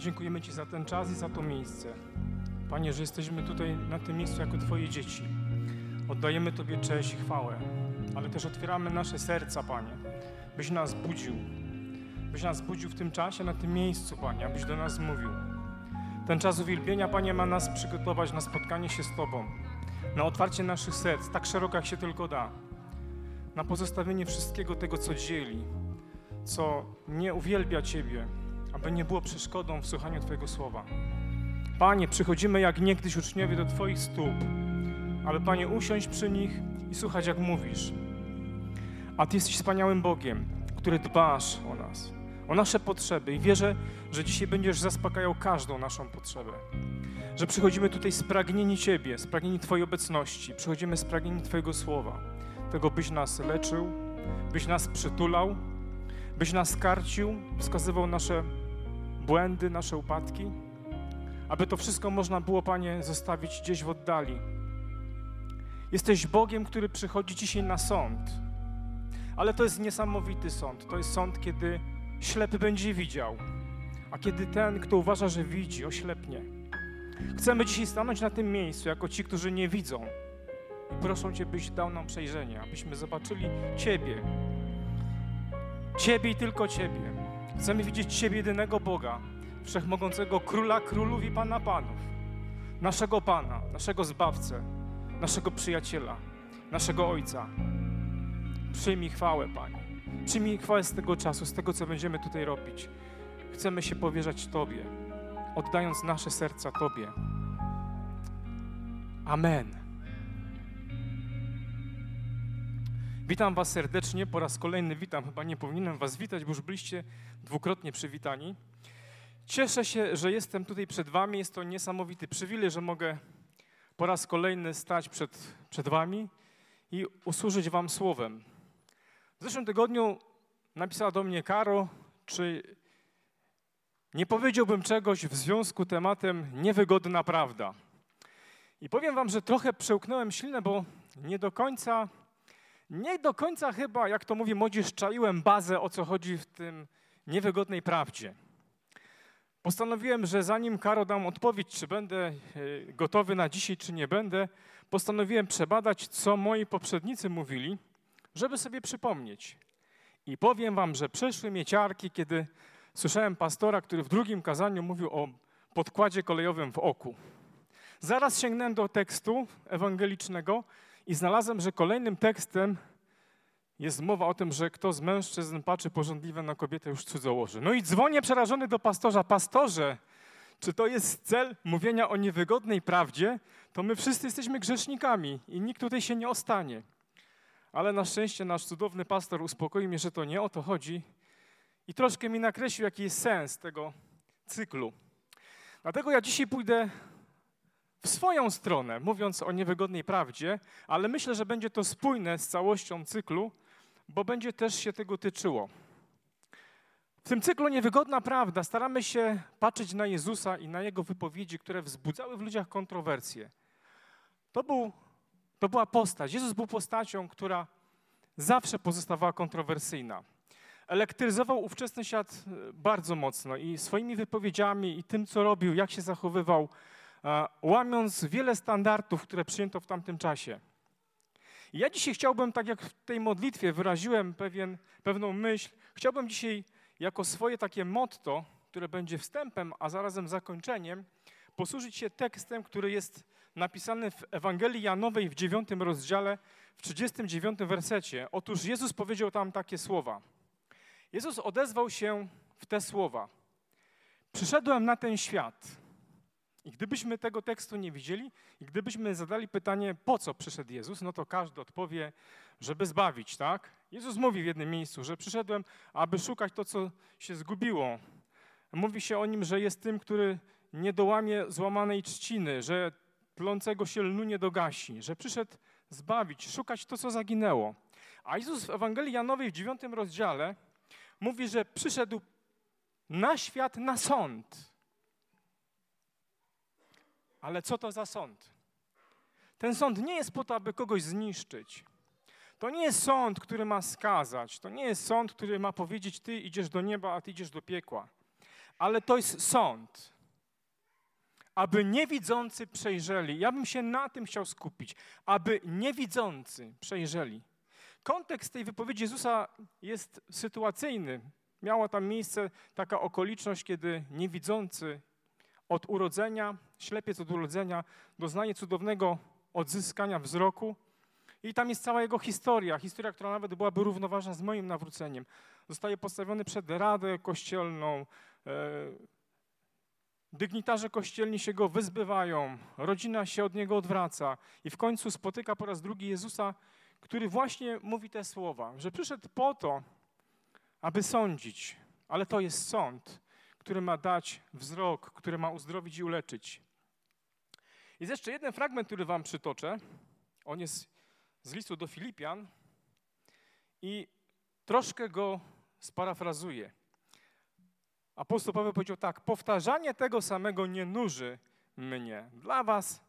Dziękujemy Ci za ten czas i za to miejsce. Panie, że jesteśmy tutaj na tym miejscu jako Twoje dzieci. Oddajemy Tobie cześć i chwałę, ale też otwieramy nasze serca, Panie, byś nas budził. Byś nas budził w tym czasie, na tym miejscu, Panie, abyś do nas mówił. Ten czas uwielbienia, Panie, ma nas przygotować na spotkanie się z Tobą, na otwarcie naszych serc, tak szeroko jak się tylko da, na pozostawienie wszystkiego tego, co dzieli, co nie uwielbia Ciebie, aby nie było przeszkodą w słuchaniu Twojego słowa. Panie, przychodzimy jak niegdyś uczniowie do Twoich stóp, aby Panie usiąść przy nich i słuchać, jak mówisz. A Ty jesteś wspaniałym Bogiem, który dbasz o nas, o nasze potrzeby i wierzę, że dzisiaj będziesz zaspokajał każdą naszą potrzebę. Że przychodzimy tutaj spragnieni Ciebie, spragnieni Twojej obecności, przychodzimy spragnieni Twojego słowa, tego byś nas leczył, byś nas przytulał, byś nas karcił, wskazywał nasze błędy, nasze upadki, aby to wszystko można było, Panie, zostawić gdzieś w oddali. Jesteś Bogiem, który przychodzi dzisiaj na sąd, ale to jest niesamowity sąd. To jest sąd, kiedy ślepy będzie widział, a kiedy ten, kto uważa, że widzi, oślepnie. Chcemy dzisiaj stanąć na tym miejscu jako ci, którzy nie widzą. I proszę Cię, byś dał nam przejrzenie, abyśmy zobaczyli Ciebie. Ciebie i tylko Ciebie. Chcemy widzieć Ciebie, jedynego Boga, wszechmogącego Króla Królów i Pana Panów, naszego Pana, naszego Zbawcę, naszego przyjaciela, naszego Ojca. Przyjmij chwałę, Panie. Przyjmij chwałę z tego czasu, z tego, co będziemy tutaj robić. Chcemy się powierzać Tobie, oddając nasze serca Tobie. Amen. Witam Was serdecznie, po raz kolejny witam, chyba nie powinienem Was witać, bo już byliście dwukrotnie przywitani. Cieszę się, że jestem tutaj przed Wami, jest to niesamowity przywilej, że mogę po raz kolejny stać przed, przed Wami i usłużyć Wam słowem. W zeszłym tygodniu napisała do mnie Karo, czy nie powiedziałbym czegoś w związku tematem niewygodna prawda. I powiem Wam, że trochę przełknąłem ślinę, bo nie do końca nie do końca chyba, jak to mówi młodzież, czaiłem bazę, o co chodzi w tym niewygodnej prawdzie. Postanowiłem, że zanim Karo dam odpowiedź, czy będę e, gotowy na dzisiaj, czy nie będę, postanowiłem przebadać, co moi poprzednicy mówili, żeby sobie przypomnieć. I powiem wam, że przeszły mnie ciarki, kiedy słyszałem pastora, który w drugim kazaniu mówił o podkładzie kolejowym w oku. Zaraz sięgnąłem do tekstu ewangelicznego i znalazłem, że kolejnym tekstem jest mowa o tym, że kto z mężczyzn patrzy porządliwie na kobietę, już cudzołoży. No i dzwonię przerażony do pastorza. Pastorze, czy to jest cel mówienia o niewygodnej prawdzie? To my wszyscy jesteśmy grzesznikami i nikt tutaj się nie ostanie. Ale na szczęście nasz cudowny pastor uspokoił mnie, że to nie o to chodzi i troszkę mi nakreślił, jaki jest sens tego cyklu. Dlatego ja dzisiaj pójdę w swoją stronę, mówiąc o niewygodnej prawdzie, ale myślę, że będzie to spójne z całością cyklu, bo będzie też się tego tyczyło. W tym cyklu Niewygodna Prawda staramy się patrzeć na Jezusa i na Jego wypowiedzi, które wzbudzały w ludziach kontrowersje. To, był, to była postać. Jezus był postacią, która zawsze pozostawała kontrowersyjna. Elektryzował ówczesny świat e, bardzo mocno i swoimi wypowiedziami, i tym, co robił, jak się zachowywał, łamiąc wiele standardów, które przyjęto w tamtym czasie. Ja dzisiaj chciałbym, tak jak w tej modlitwie wyraziłem pewien, pewną myśl, chciałbym dzisiaj jako swoje takie motto, które będzie wstępem, a zarazem zakończeniem, posłużyć się tekstem, który jest napisany w Ewangelii Janowej w dziewiątym rozdziale, w 39 wersecie. Otóż Jezus powiedział tam takie słowa. Jezus odezwał się w te słowa. Przyszedłem na ten świat, i gdybyśmy tego tekstu nie widzieli, i gdybyśmy zadali pytanie, po co przyszedł Jezus, no to każdy odpowie, żeby zbawić, tak? Jezus mówi w jednym miejscu, że przyszedłem, aby szukać to, co się zgubiło, Mówi się o nim, że jest tym, który nie dołamie złamanej trzciny, że tlącego się lnu nie dogasi, że przyszedł zbawić, szukać to, co zaginęło. A Jezus w Ewangelii Janowej w dziewiątym rozdziale mówi, że przyszedł na świat na sąd. Ale co to za sąd? Ten sąd nie jest po to, aby kogoś zniszczyć. To nie jest sąd, który ma skazać. To nie jest sąd, który ma powiedzieć: Ty idziesz do nieba, a ty idziesz do piekła. Ale to jest sąd, aby niewidzący przejrzeli. Ja bym się na tym chciał skupić, aby niewidzący przejrzeli. Kontekst tej wypowiedzi Jezusa jest sytuacyjny. Miała tam miejsce taka okoliczność, kiedy niewidzący od urodzenia, ślepiec od urodzenia, doznaje cudownego odzyskania wzroku. I tam jest cała jego historia, historia, która nawet byłaby równoważna z moim nawróceniem. Zostaje postawiony przed Radę Kościelną. E, dygnitarze kościelni się go wyzbywają, rodzina się od niego odwraca i w końcu spotyka po raz drugi Jezusa, który właśnie mówi te słowa, że przyszedł po to, aby sądzić, ale to jest sąd, który ma dać wzrok, który ma uzdrowić i uleczyć. Jest jeszcze jeden fragment, który wam przytoczę. On jest z listu do Filipian i troszkę go sparafrazuję. Apostoł Paweł powiedział tak: Powtarzanie tego samego nie nuży mnie. Dla was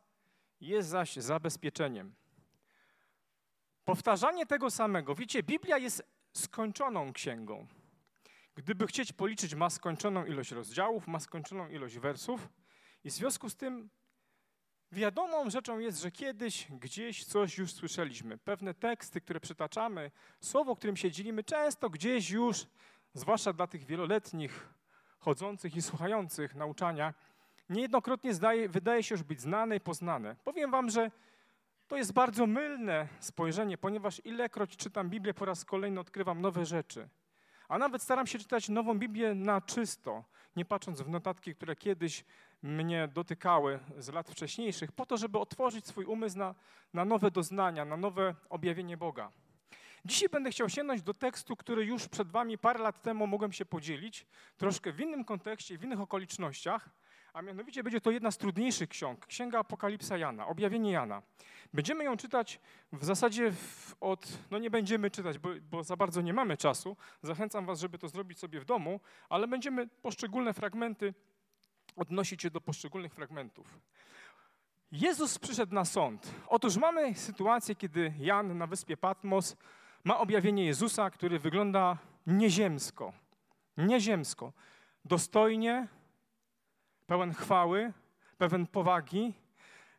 jest zaś zabezpieczeniem. Powtarzanie tego samego. Wiecie, Biblia jest skończoną księgą. Gdyby chcieć policzyć, ma skończoną ilość rozdziałów, ma skończoną ilość wersów, i w związku z tym wiadomą rzeczą jest, że kiedyś gdzieś coś już słyszeliśmy. Pewne teksty, które przytaczamy, słowo, którym się dzielimy, często gdzieś już, zwłaszcza dla tych wieloletnich chodzących i słuchających nauczania, niejednokrotnie zdaje, wydaje się już być znane i poznane. Powiem wam, że to jest bardzo mylne spojrzenie, ponieważ ilekroć czytam Biblię, po raz kolejny odkrywam nowe rzeczy. A nawet staram się czytać nową Biblię na czysto, nie patrząc w notatki, które kiedyś mnie dotykały z lat wcześniejszych, po to, żeby otworzyć swój umysł na, na nowe doznania, na nowe objawienie Boga. Dzisiaj będę chciał sięgnąć do tekstu, który już przed Wami parę lat temu mogłem się podzielić, troszkę w innym kontekście, w innych okolicznościach, a mianowicie będzie to jedna z trudniejszych ksiąg, Księga Apokalipsa Jana, Objawienie Jana. Będziemy ją czytać w zasadzie od, no nie będziemy czytać, bo, bo za bardzo nie mamy czasu, zachęcam Was, żeby to zrobić sobie w domu, ale będziemy poszczególne fragmenty odnosić się do poszczególnych fragmentów. Jezus przyszedł na sąd. Otóż mamy sytuację, kiedy Jan na wyspie Patmos ma objawienie Jezusa, który wygląda nieziemsko. Nieziemsko. Dostojnie, pełen chwały, pełen powagi.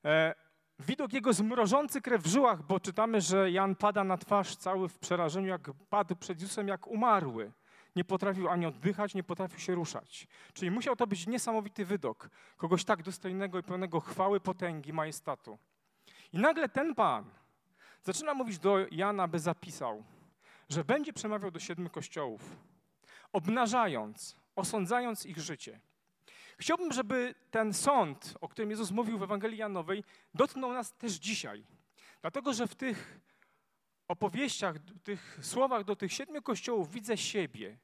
E, widok jego zmrożący krew w żyłach, bo czytamy, że Jan pada na twarz cały w przerażeniu, jak padł przed Jezusem, jak umarły. Nie potrafił ani oddychać, nie potrafił się ruszać. Czyli musiał to być niesamowity wydok kogoś tak dostojnego i pełnego chwały, potęgi, majestatu. I nagle ten Pan zaczyna mówić do Jana, by zapisał, że będzie przemawiał do siedmiu kościołów, obnażając, osądzając ich życie. Chciałbym, żeby ten sąd, o którym Jezus mówił w Ewangelii Janowej, dotknął nas też dzisiaj. Dlatego, że w tych opowieściach, tych słowach do tych siedmiu kościołów widzę siebie.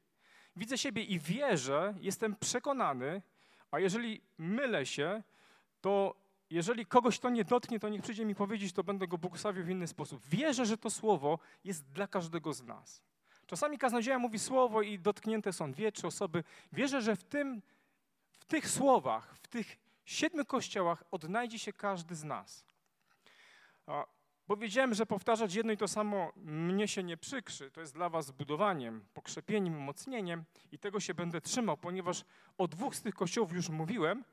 Widzę siebie i wierzę, jestem przekonany, a jeżeli mylę się, to jeżeli kogoś to nie dotknie, to niech przyjdzie mi powiedzieć, to będę go błogosławił w inny sposób. Wierzę, że to słowo jest dla każdego z nas. Czasami kaznodzieja mówi słowo i dotknięte są dwie, trzy osoby. Wierzę, że w, tym, w tych słowach, w tych siedmiu kościołach odnajdzie się każdy z nas. Bo wiedziałem, że powtarzać jedno i to samo mnie się nie przykrzy. To jest dla was zbudowaniem, pokrzepieniem, umocnieniem i tego się będę trzymał, ponieważ o dwóch z tych kościołów już mówiłem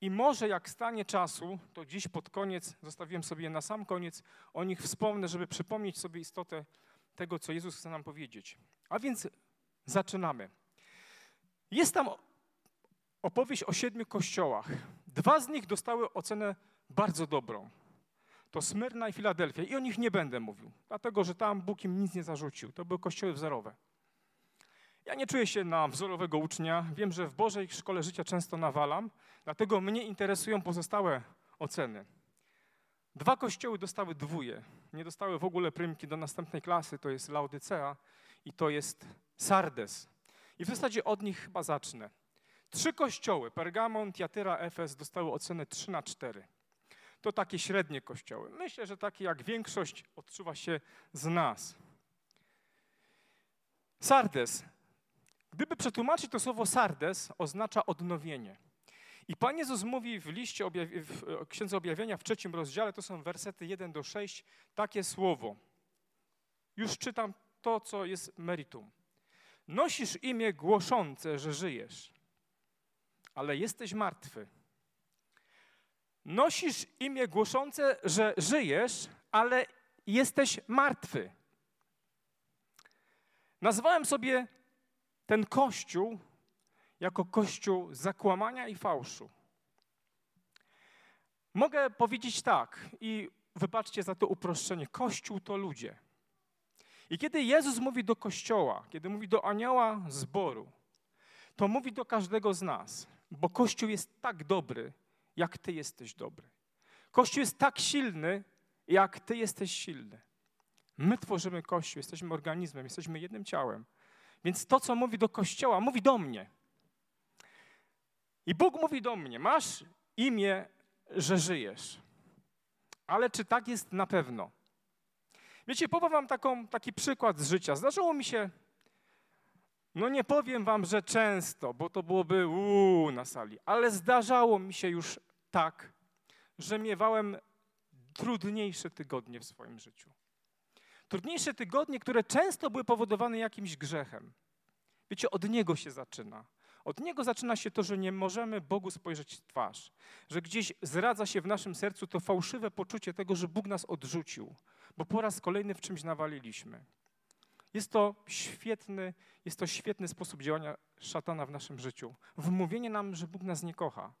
i może jak stanie czasu, to dziś pod koniec, zostawiłem sobie na sam koniec, o nich wspomnę, żeby przypomnieć sobie istotę tego, co Jezus chce nam powiedzieć. A więc zaczynamy. Jest tam opowieść o siedmiu kościołach. Dwa z nich dostały ocenę bardzo dobrą. To Smyrna i Filadelfia. I o nich nie będę mówił, dlatego że tam Bóg im nic nie zarzucił. To były kościoły wzorowe. Ja nie czuję się na wzorowego ucznia. Wiem, że w Bożej Szkole Życia często nawalam, dlatego mnie interesują pozostałe oceny. Dwa kościoły dostały dwóje. Nie dostały w ogóle prymki do następnej klasy. To jest Laodycea i to jest Sardes. I w zasadzie od nich chyba zacznę. Trzy kościoły, Pergamon, Tiatyra, Efes, dostały ocenę 3 na 4. To takie średnie kościoły. Myślę, że takie jak większość odczuwa się z nas. Sardes. Gdyby przetłumaczyć to słowo Sardes, oznacza odnowienie. I Pan Jezus mówi w liście objawi w Księdze Objawienia w trzecim rozdziale, to są wersety 1 do 6, takie słowo. Już czytam to, co jest meritum. Nosisz imię głoszące, że żyjesz, ale jesteś martwy. Nosisz imię głoszące, że żyjesz, ale jesteś martwy. Nazwałem sobie ten kościół jako kościół zakłamania i fałszu. Mogę powiedzieć tak, i wybaczcie za to uproszczenie: Kościół to ludzie. I kiedy Jezus mówi do kościoła, kiedy mówi do anioła zboru, to mówi do każdego z nas, bo Kościół jest tak dobry, jak Ty jesteś dobry. Kościół jest tak silny, jak Ty jesteś silny. My tworzymy Kościół, jesteśmy organizmem, jesteśmy jednym ciałem. Więc to, co mówi do Kościoła, mówi do mnie. I Bóg mówi do mnie: Masz imię, że żyjesz. Ale czy tak jest na pewno? Wiecie, powiem wam taką, taki przykład z życia. Zdarzyło mi się, no nie powiem wam, że często, bo to byłoby uuu na sali, ale zdarzało mi się już tak, że miewałem trudniejsze tygodnie w swoim życiu. Trudniejsze tygodnie, które często były powodowane jakimś grzechem. Wiecie, od niego się zaczyna. Od niego zaczyna się to, że nie możemy Bogu spojrzeć w twarz, że gdzieś zradza się w naszym sercu to fałszywe poczucie tego, że Bóg nas odrzucił, bo po raz kolejny w czymś nawaliliśmy. Jest to świetny, jest to świetny sposób działania szatana w naszym życiu. Wmówienie nam, że Bóg nas nie kocha.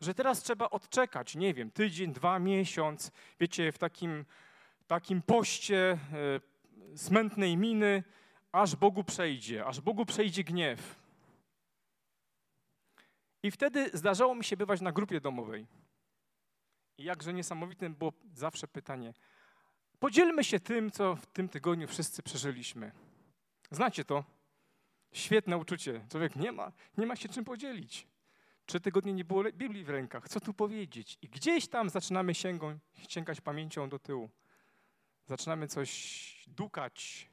Że teraz trzeba odczekać, nie wiem, tydzień, dwa, miesiąc, wiecie, w takim, takim poście e, smętnej miny, aż Bogu przejdzie, aż Bogu przejdzie gniew. I wtedy zdarzało mi się bywać na grupie domowej. I jakże niesamowitym było zawsze pytanie. Podzielmy się tym, co w tym tygodniu wszyscy przeżyliśmy. Znacie to? Świetne uczucie. Człowiek nie ma, nie ma się czym podzielić. Trzy tygodnie nie było Biblii w rękach. Co tu powiedzieć? I gdzieś tam zaczynamy sięgą, sięgać pamięcią do tyłu. Zaczynamy coś dukać.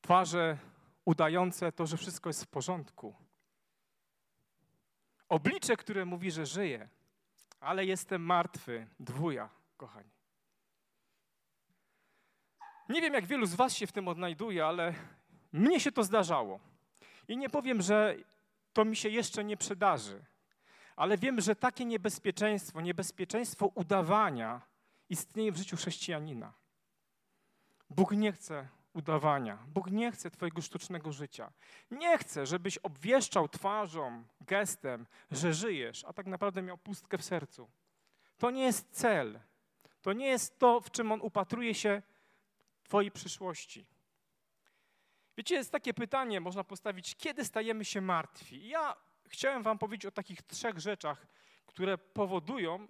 Twarze udające to, że wszystko jest w porządku. Oblicze, które mówi, że żyje, ale jestem martwy. Dwuja, kochani. Nie wiem, jak wielu z Was się w tym odnajduje, ale mnie się to zdarzało. I nie powiem, że to mi się jeszcze nie przydarzy, ale wiem, że takie niebezpieczeństwo, niebezpieczeństwo udawania istnieje w życiu chrześcijanina. Bóg nie chce udawania. Bóg nie chce Twojego sztucznego życia. Nie chce, żebyś obwieszczał twarzą, gestem, że żyjesz, a tak naprawdę miał pustkę w sercu. To nie jest cel. To nie jest to, w czym On upatruje się Twojej przyszłości. Wiecie, jest takie pytanie, można postawić, kiedy stajemy się martwi? I ja chciałem Wam powiedzieć o takich trzech rzeczach, które powodują,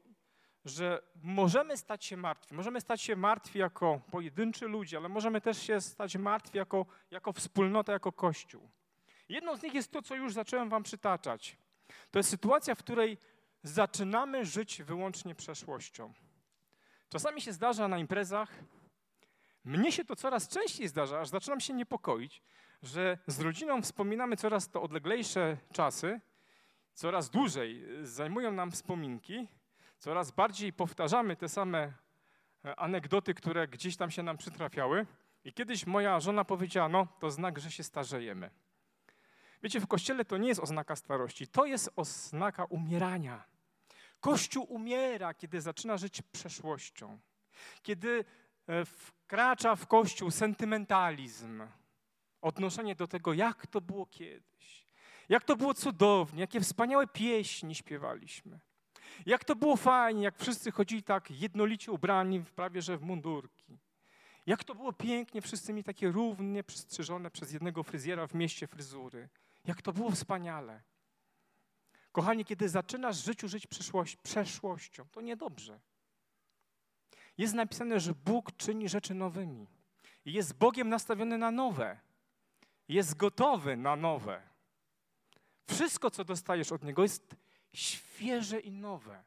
że możemy stać się martwi. Możemy stać się martwi jako pojedynczy ludzie, ale możemy też się stać martwi jako, jako wspólnota, jako Kościół. Jedną z nich jest to, co już zacząłem wam przytaczać. To jest sytuacja, w której zaczynamy żyć wyłącznie przeszłością. Czasami się zdarza na imprezach, mnie się to coraz częściej zdarza, aż zaczynam się niepokoić, że z rodziną wspominamy coraz to odleglejsze czasy, coraz dłużej zajmują nam wspominki, coraz bardziej powtarzamy te same e, anegdoty, które gdzieś tam się nam przytrafiały. I kiedyś moja żona powiedziała, no to znak, że się starzejemy. Wiecie, w kościele to nie jest oznaka starości, to jest oznaka umierania. Kościół umiera, kiedy zaczyna żyć przeszłością. Kiedy wkracza w kościół sentymentalizm, odnoszenie do tego, jak to było kiedyś, jak to było cudownie, jakie wspaniałe pieśni śpiewaliśmy. Jak to było fajnie, jak wszyscy chodzili tak jednolicie ubrani, prawie że w mundurki. Jak to było pięknie, wszyscy mieli takie równie przystrzyżone przez jednego fryzjera w mieście fryzury. Jak to było wspaniale. Kochani, kiedy zaczynasz w życiu żyć przeszłością, to niedobrze. Jest napisane, że Bóg czyni rzeczy nowymi. Jest Bogiem nastawiony na nowe. Jest gotowy na nowe. Wszystko, co dostajesz od Niego, jest świeże i nowe.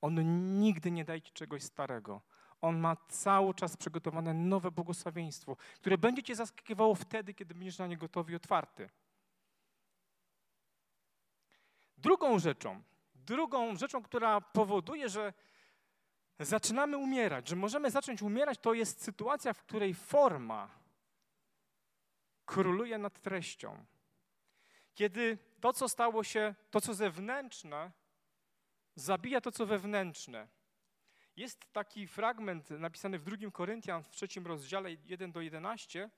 On nigdy nie daje ci czegoś starego. On ma cały czas przygotowane nowe błogosławieństwo, które będzie cię zaskakiwało wtedy, kiedy będziesz na nie gotowy i otwarty. Drugą rzeczą, drugą rzeczą, która powoduje, że zaczynamy umierać, że możemy zacząć umierać, to jest sytuacja, w której forma króluje nad treścią. Kiedy to, co stało się, to, co zewnętrzne, zabija to, co wewnętrzne. Jest taki fragment napisany w 2 Koryntian w trzecim rozdziale 1 do 11.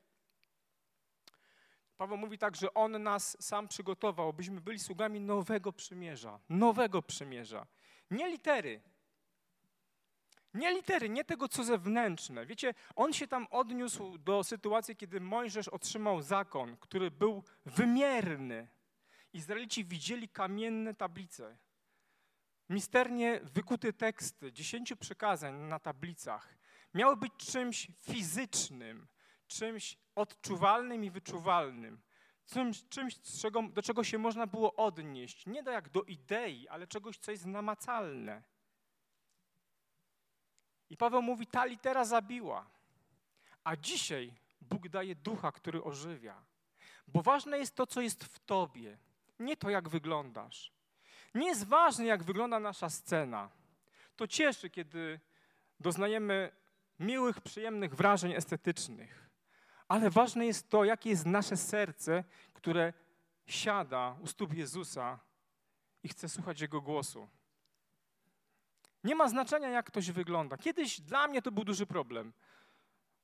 Paweł mówi tak, że On nas sam przygotował, byśmy byli sługami nowego przymierza. Nowego przymierza. Nie litery. Nie litery, nie tego, co zewnętrzne. Wiecie, on się tam odniósł do sytuacji, kiedy Mojżesz otrzymał zakon, który był wymierny. Izraelici widzieli kamienne tablice, misternie wykuty teksty, dziesięciu przykazań na tablicach miały być czymś fizycznym, czymś odczuwalnym i wyczuwalnym, czymś, czymś do czego się można było odnieść. Nie do jak do idei, ale czegoś, co jest namacalne. I Paweł mówi, ta litera zabiła, a dzisiaj Bóg daje ducha, który ożywia. Bo ważne jest to, co jest w tobie, nie to, jak wyglądasz. Nie jest ważne, jak wygląda nasza scena. To cieszy, kiedy doznajemy miłych, przyjemnych wrażeń estetycznych. Ale ważne jest to, jakie jest nasze serce, które siada u stóp Jezusa i chce słuchać Jego głosu. Nie ma znaczenia, jak ktoś wygląda. Kiedyś dla mnie to był duży problem.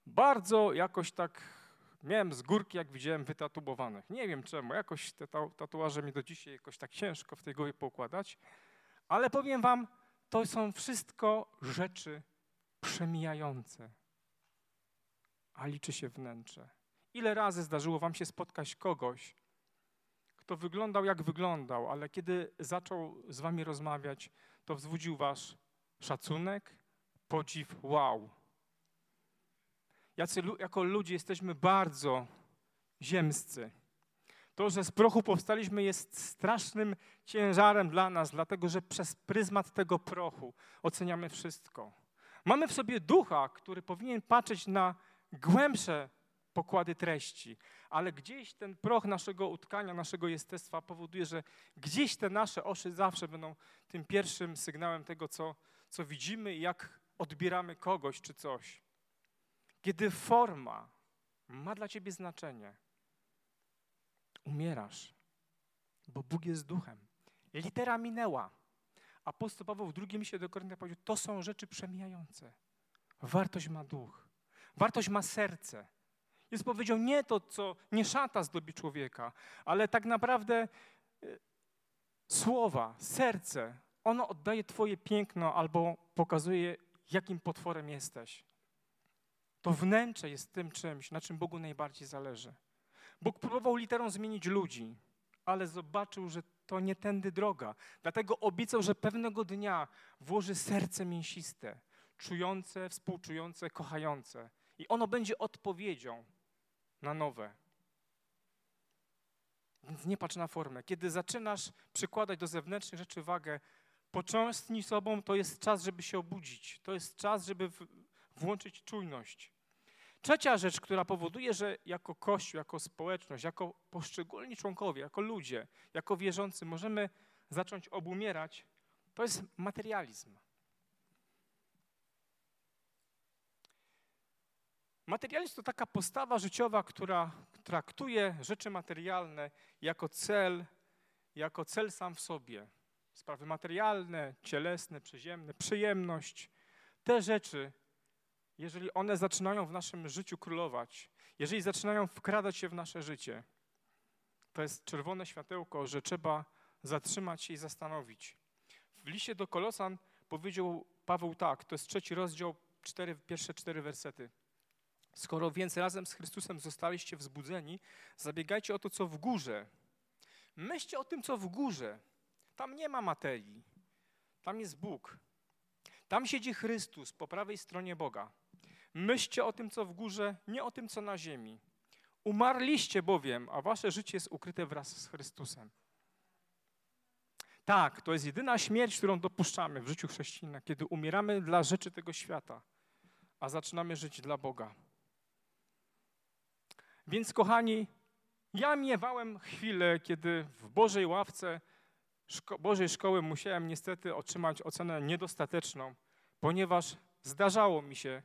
Bardzo jakoś tak miałem z górki, jak widziałem wytatuowanych. Nie wiem czemu, jakoś te tatuaże mi do dzisiaj jakoś tak ciężko w tej głowie poukładać. Ale powiem wam, to są wszystko rzeczy przemijające. A liczy się wnętrze. Ile razy zdarzyło wam się spotkać kogoś, kto wyglądał jak wyglądał, ale kiedy zaczął z wami rozmawiać, to wzbudził wasz szacunek, podziw, wow. Jacy, jako ludzie jesteśmy bardzo ziemscy. To, że z prochu powstaliśmy, jest strasznym ciężarem dla nas, dlatego że przez pryzmat tego prochu oceniamy wszystko. Mamy w sobie ducha, który powinien patrzeć na głębsze pokłady treści, ale gdzieś ten proch naszego utkania, naszego jestestwa powoduje, że gdzieś te nasze oszy zawsze będą tym pierwszym sygnałem tego, co, co widzimy i jak odbieramy kogoś czy coś. Kiedy forma ma dla ciebie znaczenie, umierasz, bo Bóg jest duchem. Litera minęła. Apostoł Paweł w drugim się do Koryntia powiedział, to są rzeczy przemijające. Wartość ma duch. Wartość ma serce. Jest powiedział nie to, co nie szata zdobi człowieka, ale tak naprawdę y, słowa, serce, ono oddaje Twoje piękno albo pokazuje, jakim potworem jesteś. To wnętrze jest tym czymś, na czym Bogu najbardziej zależy. Bóg próbował literą zmienić ludzi, ale zobaczył, że to nie tędy droga. Dlatego obiecał, że pewnego dnia włoży serce mięsiste, czujące, współczujące, kochające. I ono będzie odpowiedzią na nowe. Więc nie patrz na formę. Kiedy zaczynasz przykładać do zewnętrznych rzeczy wagę, począstnij sobą, to jest czas, żeby się obudzić. To jest czas, żeby włączyć czujność. Trzecia rzecz, która powoduje, że jako Kościół, jako społeczność, jako poszczególni członkowie, jako ludzie, jako wierzący możemy zacząć obumierać, to jest materializm. Materializm to taka postawa życiowa, która traktuje rzeczy materialne jako cel, jako cel sam w sobie. Sprawy materialne, cielesne, przyziemne, przyjemność. Te rzeczy jeżeli one zaczynają w naszym życiu królować, jeżeli zaczynają wkradać się w nasze życie, to jest czerwone światełko, że trzeba zatrzymać się i zastanowić. W liście do Kolosan powiedział Paweł tak, to jest trzeci rozdział, cztery, pierwsze cztery wersety. Skoro więc razem z Chrystusem zostaliście wzbudzeni, zabiegajcie o to, co w górze. Myślcie o tym, co w górze. Tam nie ma materii. Tam jest Bóg. Tam siedzi Chrystus po prawej stronie Boga. Myślcie o tym, co w górze, nie o tym, co na ziemi. Umarliście bowiem, a wasze życie jest ukryte wraz z Chrystusem. Tak, to jest jedyna śmierć, którą dopuszczamy w życiu chrześcijanina, kiedy umieramy dla rzeczy tego świata, a zaczynamy żyć dla Boga. Więc, kochani, ja miewałem chwilę, kiedy w Bożej ławce szko Bożej Szkoły musiałem niestety otrzymać ocenę niedostateczną, ponieważ zdarzało mi się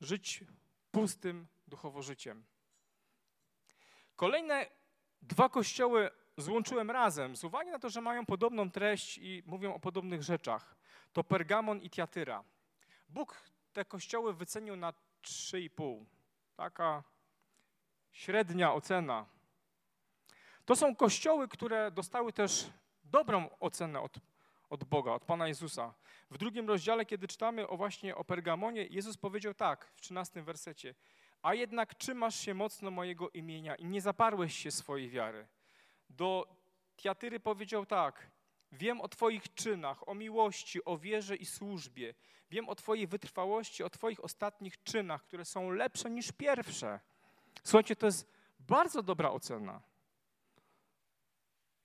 żyć pustym duchowo życiem. Kolejne dwa kościoły złączyłem razem z uwagi na to, że mają podobną treść i mówią o podobnych rzeczach. To Pergamon i Tiatyra. Bóg te kościoły wycenił na 3,5. Taka średnia ocena. To są kościoły, które dostały też dobrą ocenę od, od Boga, od Pana Jezusa. W drugim rozdziale, kiedy czytamy o właśnie o Pergamonie, Jezus powiedział tak w 13 wersecie. A jednak trzymasz się mocno mojego imienia i nie zaparłeś się swojej wiary. Do Tiatyry powiedział tak. Wiem o Twoich czynach, o miłości, o wierze i służbie. Wiem o Twojej wytrwałości, o Twoich ostatnich czynach, które są lepsze niż pierwsze. Słuchajcie, to jest bardzo dobra ocena.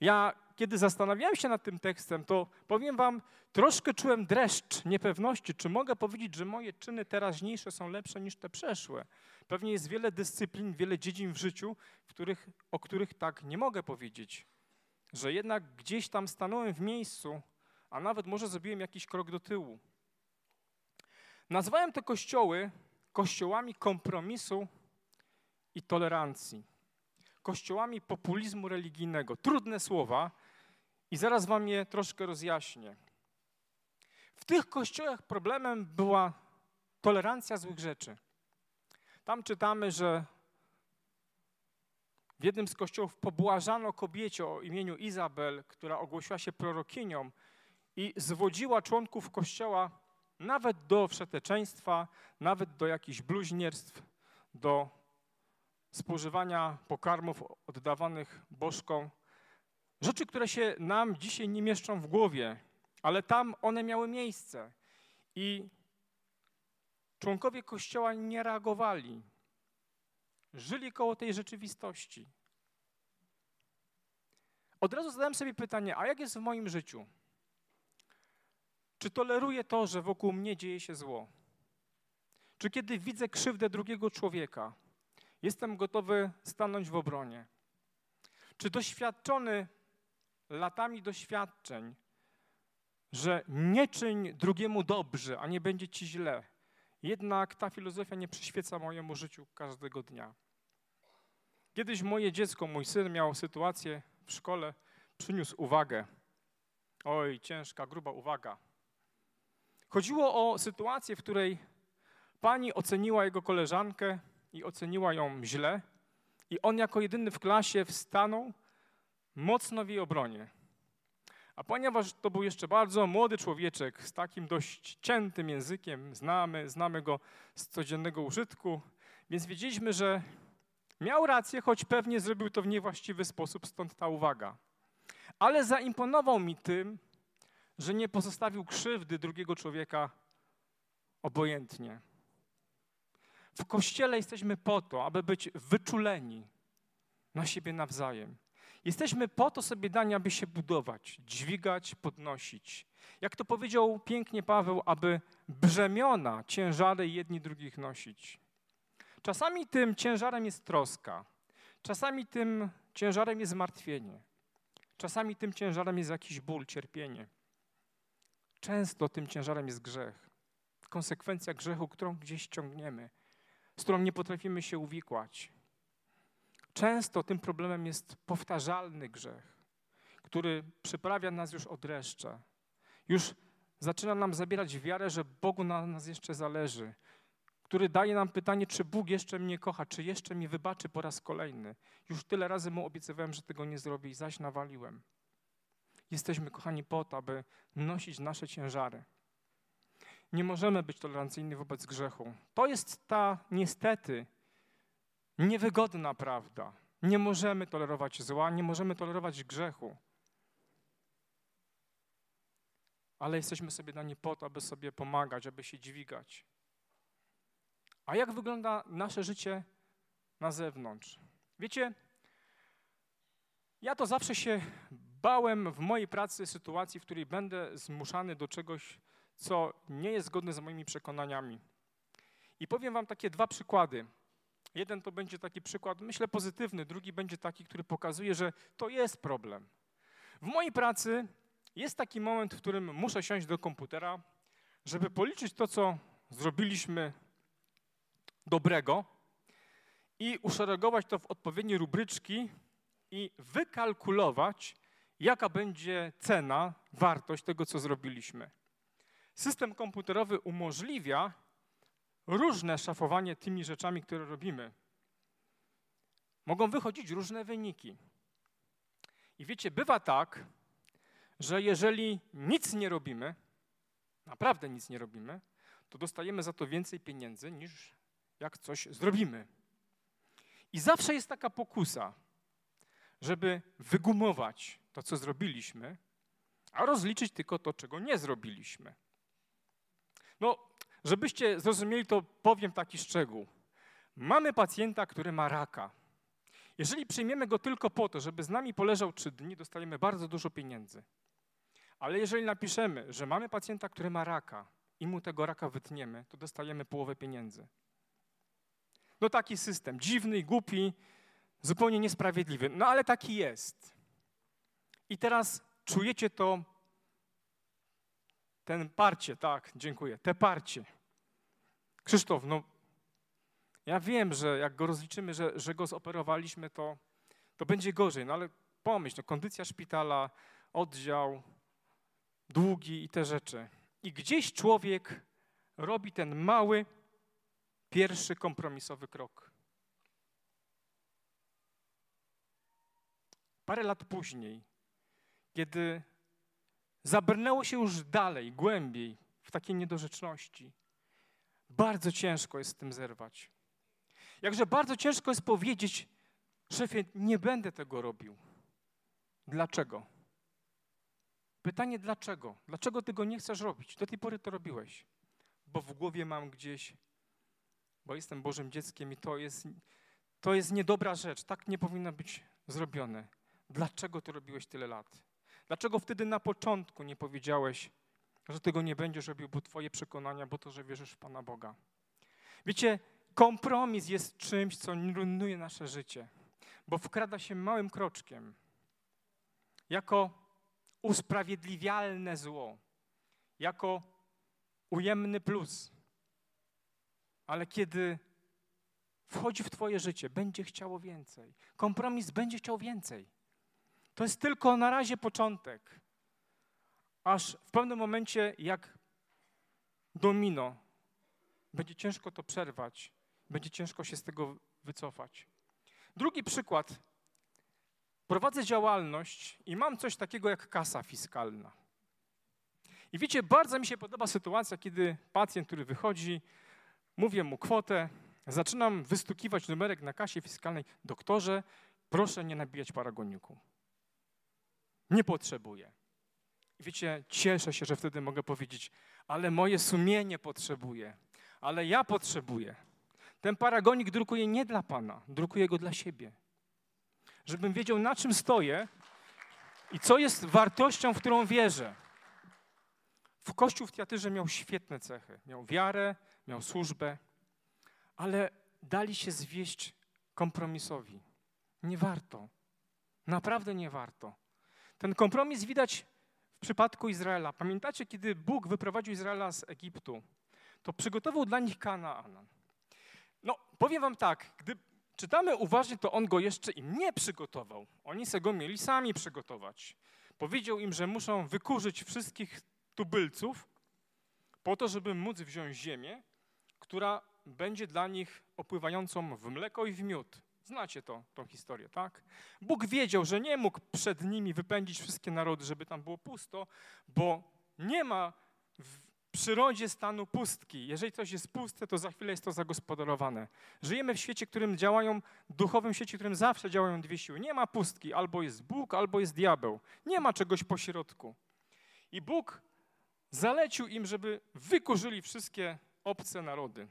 Ja, kiedy zastanawiałem się nad tym tekstem, to powiem Wam, troszkę czułem dreszcz niepewności, czy mogę powiedzieć, że moje czyny teraźniejsze są lepsze niż te przeszłe. Pewnie jest wiele dyscyplin, wiele dziedzin w życiu, w których, o których tak nie mogę powiedzieć. Że jednak gdzieś tam stanąłem w miejscu, a nawet może zrobiłem jakiś krok do tyłu. Nazwałem te kościoły kościołami kompromisu i tolerancji. Kościołami populizmu religijnego. Trudne słowa i zaraz wam je troszkę rozjaśnię. W tych kościołach problemem była tolerancja złych rzeczy. Tam czytamy, że w jednym z kościołów pobłażano kobiecie o imieniu Izabel, która ogłosiła się prorokinią i zwodziła członków kościoła nawet do wszeteczeństwa, nawet do jakichś bluźnierstw, do spożywania pokarmów oddawanych bożkom. Rzeczy, które się nam dzisiaj nie mieszczą w głowie, ale tam one miały miejsce. I członkowie Kościoła nie reagowali. Żyli koło tej rzeczywistości. Od razu zadałem sobie pytanie, a jak jest w moim życiu? Czy toleruję to, że wokół mnie dzieje się zło? Czy kiedy widzę krzywdę drugiego człowieka, jestem gotowy stanąć w obronie? Czy doświadczony latami doświadczeń, że nie czyń drugiemu dobrze, a nie będzie ci źle, jednak ta filozofia nie przyświeca mojemu życiu każdego dnia. Kiedyś moje dziecko, mój syn miał sytuację w szkole, przyniósł uwagę. Oj, ciężka, gruba uwaga. Chodziło o sytuację, w której pani oceniła jego koleżankę i oceniła ją źle, i on jako jedyny w klasie wstanął mocno w jej obronie. A ponieważ to był jeszcze bardzo młody człowieczek z takim dość ciętym językiem, znamy, znamy go z codziennego użytku, więc wiedzieliśmy, że miał rację, choć pewnie zrobił to w niewłaściwy sposób, stąd ta uwaga. Ale zaimponował mi tym, że nie pozostawił krzywdy drugiego człowieka obojętnie. W kościele jesteśmy po to, aby być wyczuleni na siebie nawzajem. Jesteśmy po to sobie dani, aby się budować, dźwigać, podnosić. Jak to powiedział pięknie Paweł, aby brzemiona, ciężary jedni drugich nosić. Czasami tym ciężarem jest troska, czasami tym ciężarem jest zmartwienie, czasami tym ciężarem jest jakiś ból, cierpienie. Często tym ciężarem jest grzech, konsekwencja grzechu, którą gdzieś ciągniemy, z którą nie potrafimy się uwikłać. Często tym problemem jest powtarzalny grzech, który przyprawia nas już od dreszcze. Już zaczyna nam zabierać wiarę, że Bogu na nas jeszcze zależy, który daje nam pytanie, czy Bóg jeszcze mnie kocha, czy jeszcze mi wybaczy po raz kolejny. Już tyle razy mu obiecywałem, że tego nie zrobię i zaś nawaliłem. Jesteśmy kochani po to, aby nosić nasze ciężary. Nie możemy być tolerancyjni wobec grzechu. To jest ta niestety niewygodna prawda. Nie możemy tolerować zła, nie możemy tolerować grzechu. Ale jesteśmy sobie dani po to, aby sobie pomagać, aby się dźwigać. A jak wygląda nasze życie na zewnątrz? Wiecie, ja to zawsze się bałem w mojej pracy sytuacji, w której będę zmuszany do czegoś, co nie jest zgodne z moimi przekonaniami. I powiem Wam takie dwa przykłady. Jeden to będzie taki przykład, myślę, pozytywny, drugi będzie taki, który pokazuje, że to jest problem. W mojej pracy jest taki moment, w którym muszę siąść do komputera, żeby policzyć to, co zrobiliśmy dobrego i uszeregować to w odpowiednie rubryczki i wykalkulować, jaka będzie cena, wartość tego, co zrobiliśmy. System komputerowy umożliwia różne szafowanie tymi rzeczami, które robimy. Mogą wychodzić różne wyniki. I wiecie, bywa tak, że jeżeli nic nie robimy, naprawdę nic nie robimy, to dostajemy za to więcej pieniędzy niż jak coś zrobimy. I zawsze jest taka pokusa, żeby wygumować to, co zrobiliśmy, a rozliczyć tylko to, czego nie zrobiliśmy. No, żebyście zrozumieli, to powiem taki szczegół. Mamy pacjenta, który ma raka. Jeżeli przyjmiemy go tylko po to, żeby z nami poleżał trzy dni, dostajemy bardzo dużo pieniędzy. Ale jeżeli napiszemy, że mamy pacjenta, który ma raka i mu tego raka wytniemy, to dostajemy połowę pieniędzy. No taki system, dziwny, głupi, zupełnie niesprawiedliwy. No ale taki jest. I teraz czujecie to, ten parcie, tak, dziękuję, te parcie. Krzysztof, no ja wiem, że jak go rozliczymy, że, że go zoperowaliśmy, to, to będzie gorzej, no ale pomyśl, no kondycja szpitala, oddział, długi i te rzeczy. I gdzieś człowiek robi ten mały, pierwszy kompromisowy krok. Parę lat później, kiedy zabrnęło się już dalej, głębiej w takiej niedorzeczności, bardzo ciężko jest z tym zerwać. Jakże bardzo ciężko jest powiedzieć, szefie, nie będę tego robił. Dlaczego? Pytanie dlaczego? Dlaczego tego nie chcesz robić? Do tej pory to robiłeś. Bo w głowie mam gdzieś bo jestem Bożym dzieckiem i to jest, to jest niedobra rzecz. Tak nie powinno być zrobione. Dlaczego to robiłeś tyle lat? Dlaczego wtedy na początku nie powiedziałeś, że tego nie będziesz robił, bo twoje przekonania, bo to, że wierzysz w Pana Boga? Wiecie, kompromis jest czymś, co rujnuje nasze życie, bo wkrada się małym kroczkiem jako usprawiedliwialne zło, jako ujemny plus. Ale kiedy wchodzi w Twoje życie, będzie chciało więcej. Kompromis będzie chciał więcej. To jest tylko na razie początek. Aż w pewnym momencie, jak domino, będzie ciężko to przerwać, będzie ciężko się z tego wycofać. Drugi przykład. Prowadzę działalność i mam coś takiego jak kasa fiskalna. I wiecie, bardzo mi się podoba sytuacja, kiedy pacjent, który wychodzi, Mówię mu kwotę, zaczynam wystukiwać numerek na kasie fiskalnej. Doktorze, proszę nie nabijać paragoniku. Nie potrzebuję. Wiecie, cieszę się, że wtedy mogę powiedzieć, ale moje sumienie potrzebuje, ale ja potrzebuję. Ten paragonik drukuję nie dla Pana, drukuję go dla siebie. Żebym wiedział, na czym stoję i co jest wartością, w którą wierzę. W Kościół w Tiatyrze miał świetne cechy. Miał wiarę, miał służbę, ale dali się zwieść kompromisowi. Nie warto. Naprawdę nie warto. Ten kompromis widać w przypadku Izraela. Pamiętacie, kiedy Bóg wyprowadził Izraela z Egiptu, to przygotował dla nich Kanaan. No, powiem wam tak, gdy czytamy uważnie, to on go jeszcze im nie przygotował. Oni se go mieli sami przygotować. Powiedział im, że muszą wykurzyć wszystkich tubylców po to, żeby móc wziąć ziemię, która będzie dla nich opływającą w mleko i w miód. Znacie to, tą historię, tak? Bóg wiedział, że nie mógł przed nimi wypędzić wszystkie narody, żeby tam było pusto, bo nie ma w przyrodzie stanu pustki. Jeżeli coś jest puste, to za chwilę jest to zagospodarowane. Żyjemy w świecie, w którym działają, duchowym świecie, w którym zawsze działają dwie siły. Nie ma pustki, albo jest Bóg, albo jest diabeł. Nie ma czegoś pośrodku. I Bóg zalecił im, żeby wykurzyli wszystkie obce narody.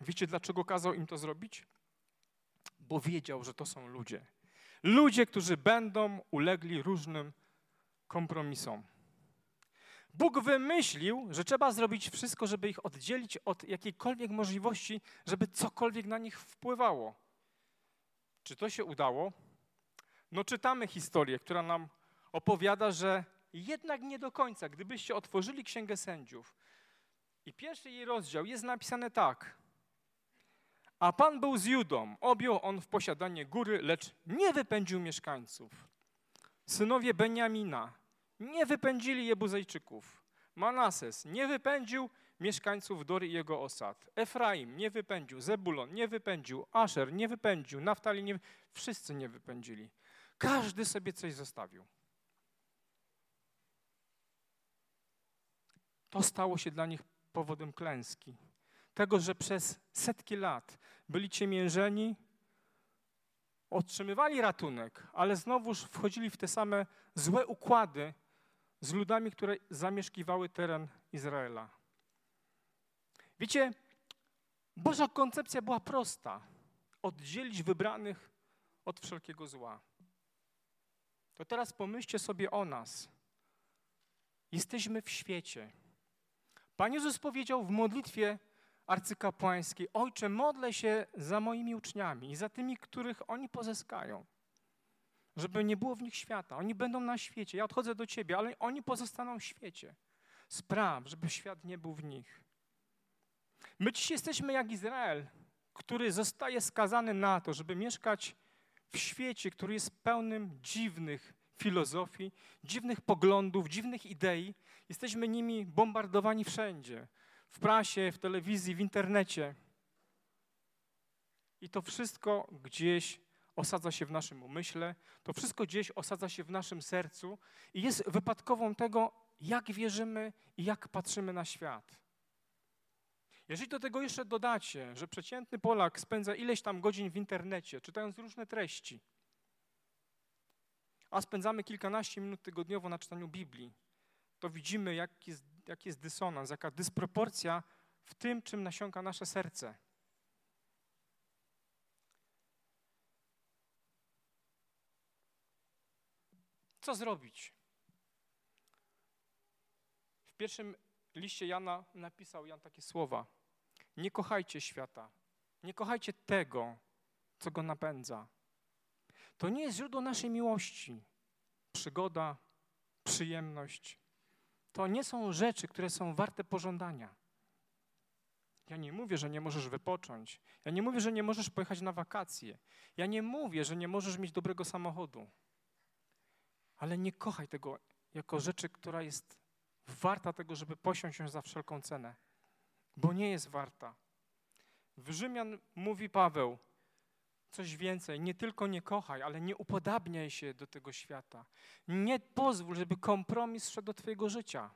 Wiecie, dlaczego kazał im to zrobić? Bo wiedział, że to są ludzie. Ludzie, którzy będą ulegli różnym kompromisom. Bóg wymyślił, że trzeba zrobić wszystko, żeby ich oddzielić od jakiejkolwiek możliwości, żeby cokolwiek na nich wpływało. Czy to się udało? No czytamy historię, która nam opowiada, że jednak nie do końca. Gdybyście otworzyli Księgę Sędziów i pierwszy jej rozdział jest napisane tak. A Pan był z Judą, objął on w posiadanie góry, lecz nie wypędził mieszkańców. Synowie Beniamina nie wypędzili Jebuzejczyków. Manases nie wypędził mieszkańców Dory i jego osad. Efraim nie wypędził, Zebulon nie wypędził, Asher nie wypędził, Naftali nie Wszyscy nie wypędzili. Każdy sobie coś zostawił. To stało się dla nich powodem klęski. Tego, że przez setki lat byli ciemiężeni, otrzymywali ratunek, ale znowuż wchodzili w te same złe układy z ludami, które zamieszkiwały teren Izraela. Wiecie, Boża koncepcja była prosta. Oddzielić wybranych od wszelkiego zła. To teraz pomyślcie sobie o nas. Jesteśmy w świecie. Pan Jezus powiedział w modlitwie arcykapłańskiej: Ojcze, modlę się za moimi uczniami i za tymi, których oni pozyskają, żeby nie było w nich świata. Oni będą na świecie. Ja odchodzę do Ciebie, ale oni pozostaną w świecie. Spraw, żeby świat nie był w nich. My dziś jesteśmy jak Izrael, który zostaje skazany na to, żeby mieszkać w świecie, który jest pełnym dziwnych filozofii, dziwnych poglądów, dziwnych idei. Jesteśmy nimi bombardowani wszędzie w prasie, w telewizji, w internecie. I to wszystko gdzieś osadza się w naszym umyśle, to wszystko gdzieś osadza się w naszym sercu i jest wypadkową tego, jak wierzymy i jak patrzymy na świat. Jeżeli do tego jeszcze dodacie, że przeciętny Polak spędza ileś tam godzin w internecie, czytając różne treści, a spędzamy kilkanaście minut tygodniowo na czytaniu Biblii, to widzimy, jaki jest, jaki jest dysonans, jaka dysproporcja w tym, czym nasiąka nasze serce. Co zrobić? W pierwszym liście Jana napisał Jan takie słowa. Nie kochajcie świata. Nie kochajcie tego, co go napędza. To nie jest źródło naszej miłości. Przygoda, przyjemność. To nie są rzeczy, które są warte pożądania. Ja nie mówię, że nie możesz wypocząć. Ja nie mówię, że nie możesz pojechać na wakacje. Ja nie mówię, że nie możesz mieć dobrego samochodu. Ale nie kochaj tego jako rzeczy, która jest warta tego, żeby posiąść ją za wszelką cenę, bo nie jest warta. W Rzymian mówi Paweł coś więcej, nie tylko nie kochaj, ale nie upodabniaj się do tego świata. Nie pozwól, żeby kompromis szedł do twojego życia,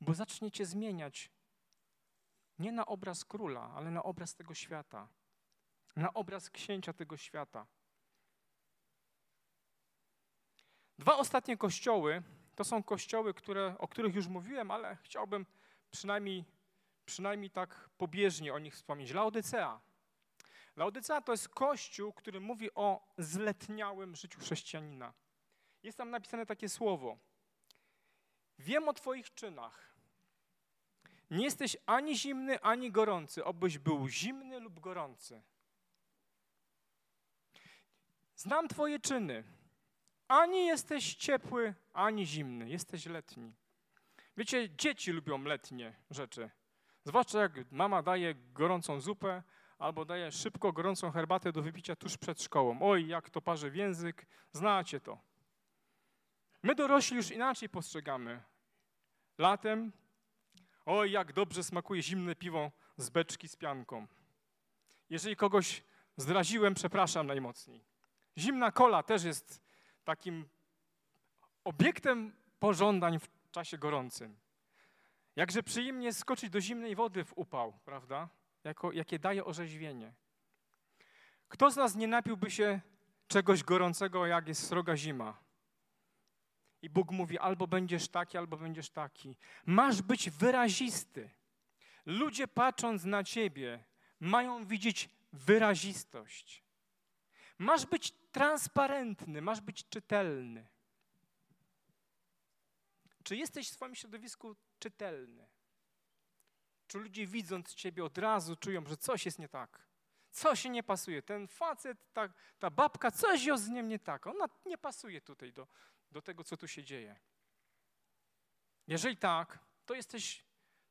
bo zacznie cię zmieniać nie na obraz króla, ale na obraz tego świata, na obraz księcia tego świata. Dwa ostatnie kościoły to są kościoły, które, o których już mówiłem, ale chciałbym przynajmniej, przynajmniej tak pobieżnie o nich wspomnieć. Laodycea. Laodycea to jest kościół, który mówi o zletniałym życiu chrześcijanina. Jest tam napisane takie słowo. Wiem o Twoich czynach. Nie jesteś ani zimny, ani gorący, obyś był zimny lub gorący. Znam Twoje czyny. Ani jesteś ciepły, ani zimny. Jesteś letni. Wiecie, dzieci lubią letnie rzeczy. Zwłaszcza jak mama daje gorącą zupę albo daje szybko gorącą herbatę do wypicia tuż przed szkołą. Oj, jak to parzy w język, znacie to. My dorośli już inaczej postrzegamy. Latem, oj, jak dobrze smakuje zimne piwo z beczki z pianką. Jeżeli kogoś zdraziłem, przepraszam najmocniej. Zimna kola też jest takim obiektem pożądań w czasie gorącym. Jakże przyjemnie skoczyć do zimnej wody w upał, prawda? Jako, jakie daje orzeźwienie. Kto z nas nie napiłby się czegoś gorącego, jak jest sroga zima? I Bóg mówi: albo będziesz taki, albo będziesz taki. Masz być wyrazisty. Ludzie patrząc na ciebie, mają widzieć wyrazistość. Masz być transparentny, masz być czytelny. Czy jesteś w swoim środowisku czytelny? Czy ludzie widząc ciebie od razu czują, że coś jest nie tak? Coś nie pasuje. Ten facet, ta, ta babka, coś jest z nim nie tak. Ona nie pasuje tutaj do, do tego, co tu się dzieje. Jeżeli tak, to jesteś,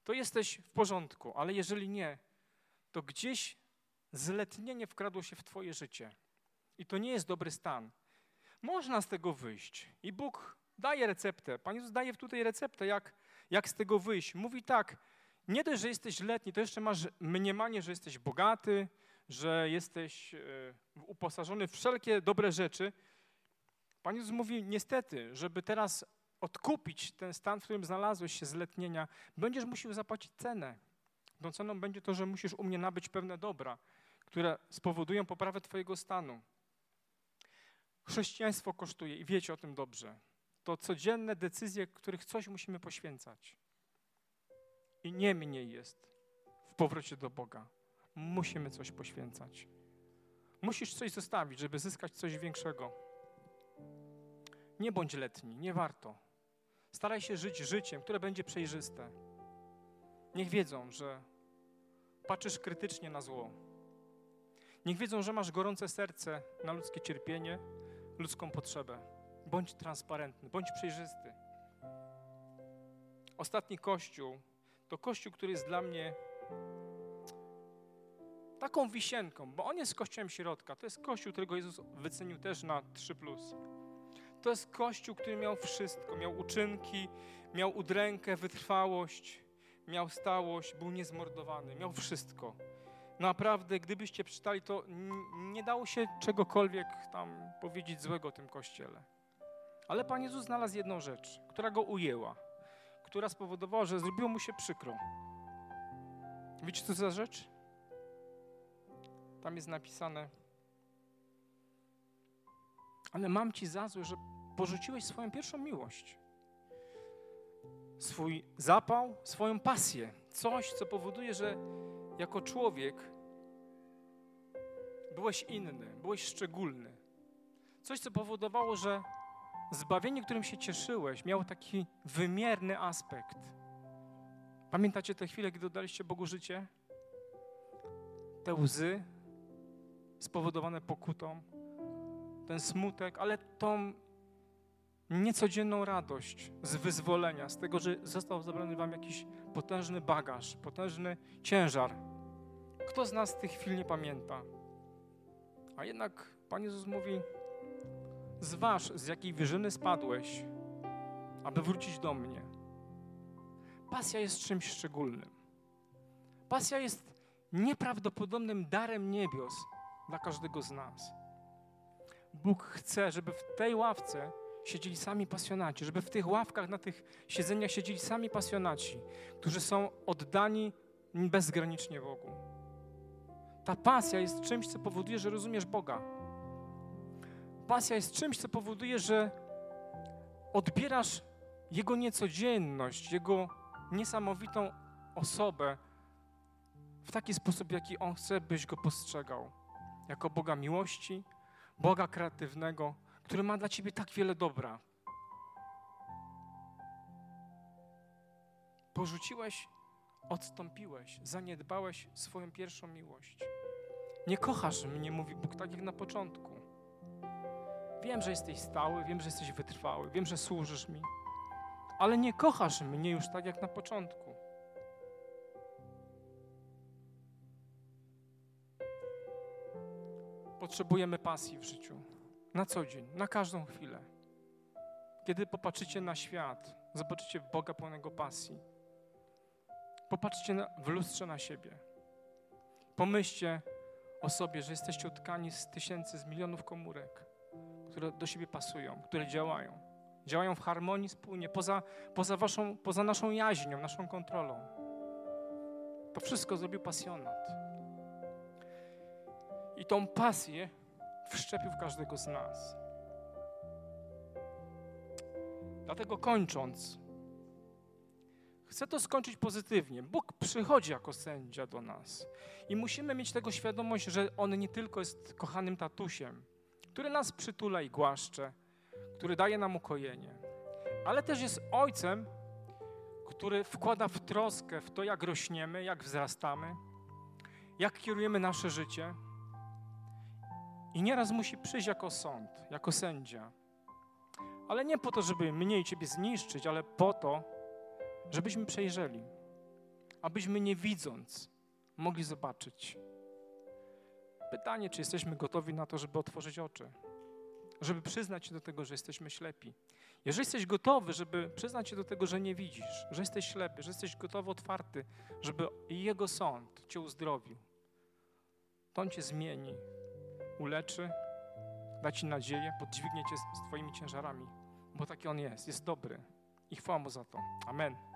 to jesteś w porządku, ale jeżeli nie, to gdzieś zletnienie wkradło się w Twoje życie. I to nie jest dobry stan. Można z tego wyjść. I Bóg daje receptę. Pan Jezus daje tutaj receptę, jak, jak z tego wyjść. Mówi tak, nie dość, że jesteś letni, to jeszcze masz mniemanie, że jesteś bogaty, że jesteś e, uposażony w wszelkie dobre rzeczy. Pan Jezus mówi, niestety, żeby teraz odkupić ten stan, w którym znalazłeś się z letnienia, będziesz musiał zapłacić cenę. Tą ceną będzie to, że musisz u mnie nabyć pewne dobra, które spowodują poprawę twojego stanu. Chrześcijaństwo kosztuje i wiecie o tym dobrze. To codzienne decyzje, których coś musimy poświęcać. I nie mniej jest w powrocie do Boga. Musimy coś poświęcać. Musisz coś zostawić, żeby zyskać coś większego. Nie bądź letni, nie warto. Staraj się żyć życiem, które będzie przejrzyste. Niech wiedzą, że patrzysz krytycznie na zło. Niech wiedzą, że masz gorące serce na ludzkie cierpienie, ludzką potrzebę. Bądź transparentny, bądź przejrzysty. Ostatni kościół to kościół, który jest dla mnie taką wisienką, bo on jest kościołem środka. To jest kościół, którego Jezus wycenił też na 3. To jest kościół, który miał wszystko. Miał uczynki, miał udrękę, wytrwałość, miał stałość, był niezmordowany, miał wszystko. Naprawdę, gdybyście przeczytali, to nie dało się czegokolwiek tam powiedzieć złego o tym kościele. Ale Pan Jezus znalazł jedną rzecz, która go ujęła, która spowodowała, że zrobiło mu się przykro. Wiecie, co za rzecz? Tam jest napisane, ale mam ci za złe, że porzuciłeś swoją pierwszą miłość. Swój zapał, swoją pasję. Coś, co powoduje, że jako człowiek byłeś inny, byłeś szczególny. Coś, co powodowało, że zbawienie, którym się cieszyłeś, miało taki wymierny aspekt. Pamiętacie te chwile, gdy oddaliście Bogu życie? Te łzy spowodowane pokutą, ten smutek, ale tą niecodzienną radość z wyzwolenia, z tego, że został zabrany wam jakiś potężny bagaż, potężny ciężar. Kto z nas tych chwil nie pamięta? A jednak Pan Jezus mówi, zważ, z jakiej wyżyny spadłeś, aby wrócić do mnie. Pasja jest czymś szczególnym. Pasja jest nieprawdopodobnym darem niebios dla każdego z nas. Bóg chce, żeby w tej ławce siedzieli sami pasjonaci, żeby w tych ławkach, na tych siedzeniach siedzieli sami pasjonaci, którzy są oddani bezgranicznie Bogu. Ta pasja jest czymś, co powoduje, że rozumiesz Boga. Pasja jest czymś, co powoduje, że odbierasz Jego niecodzienność, Jego niesamowitą osobę w taki sposób, jaki On chce, byś Go postrzegał. Jako Boga miłości, Boga kreatywnego, który ma dla ciebie tak wiele dobra. Porzuciłeś, odstąpiłeś, zaniedbałeś swoją pierwszą miłość. Nie kochasz mnie, mówi Bóg, tak jak na początku. Wiem, że jesteś stały, wiem, że jesteś wytrwały, wiem, że służysz mi, ale nie kochasz mnie już tak jak na początku. Potrzebujemy pasji w życiu. Na co dzień, na każdą chwilę. Kiedy popatrzycie na świat, zobaczycie Boga pełnego pasji. Popatrzcie na, w lustrze na siebie. Pomyślcie o sobie, że jesteście utkani z tysięcy, z milionów komórek, które do siebie pasują, które działają. Działają w harmonii wspólnie, poza, poza, waszą, poza naszą jaźnią, naszą kontrolą. To wszystko zrobił pasjonat. I tą pasję wszczepił w każdego z nas. Dlatego kończąc, chcę to skończyć pozytywnie. Bóg przychodzi jako sędzia do nas i musimy mieć tego świadomość, że On nie tylko jest kochanym tatusiem, który nas przytula i głaszcze, który daje nam ukojenie, ale też jest Ojcem, który wkłada w troskę w to, jak rośniemy, jak wzrastamy, jak kierujemy nasze życie. I nieraz musi przyjść jako sąd, jako sędzia. Ale nie po to, żeby mnie i Ciebie zniszczyć, ale po to, żebyśmy przejrzeli, abyśmy nie widząc mogli zobaczyć. Pytanie, czy jesteśmy gotowi na to, żeby otworzyć oczy, żeby przyznać się do tego, że jesteśmy ślepi. Jeżeli jesteś gotowy, żeby przyznać się do tego, że nie widzisz, że jesteś ślepy, że jesteś gotowy, otwarty, żeby Jego sąd Cię uzdrowił, to On Cię zmieni, uleczy, da Ci nadzieję, podźwignie Cię z, Twoimi ciężarami, bo taki On jest, jest dobry i chwała Mu za to. Amen.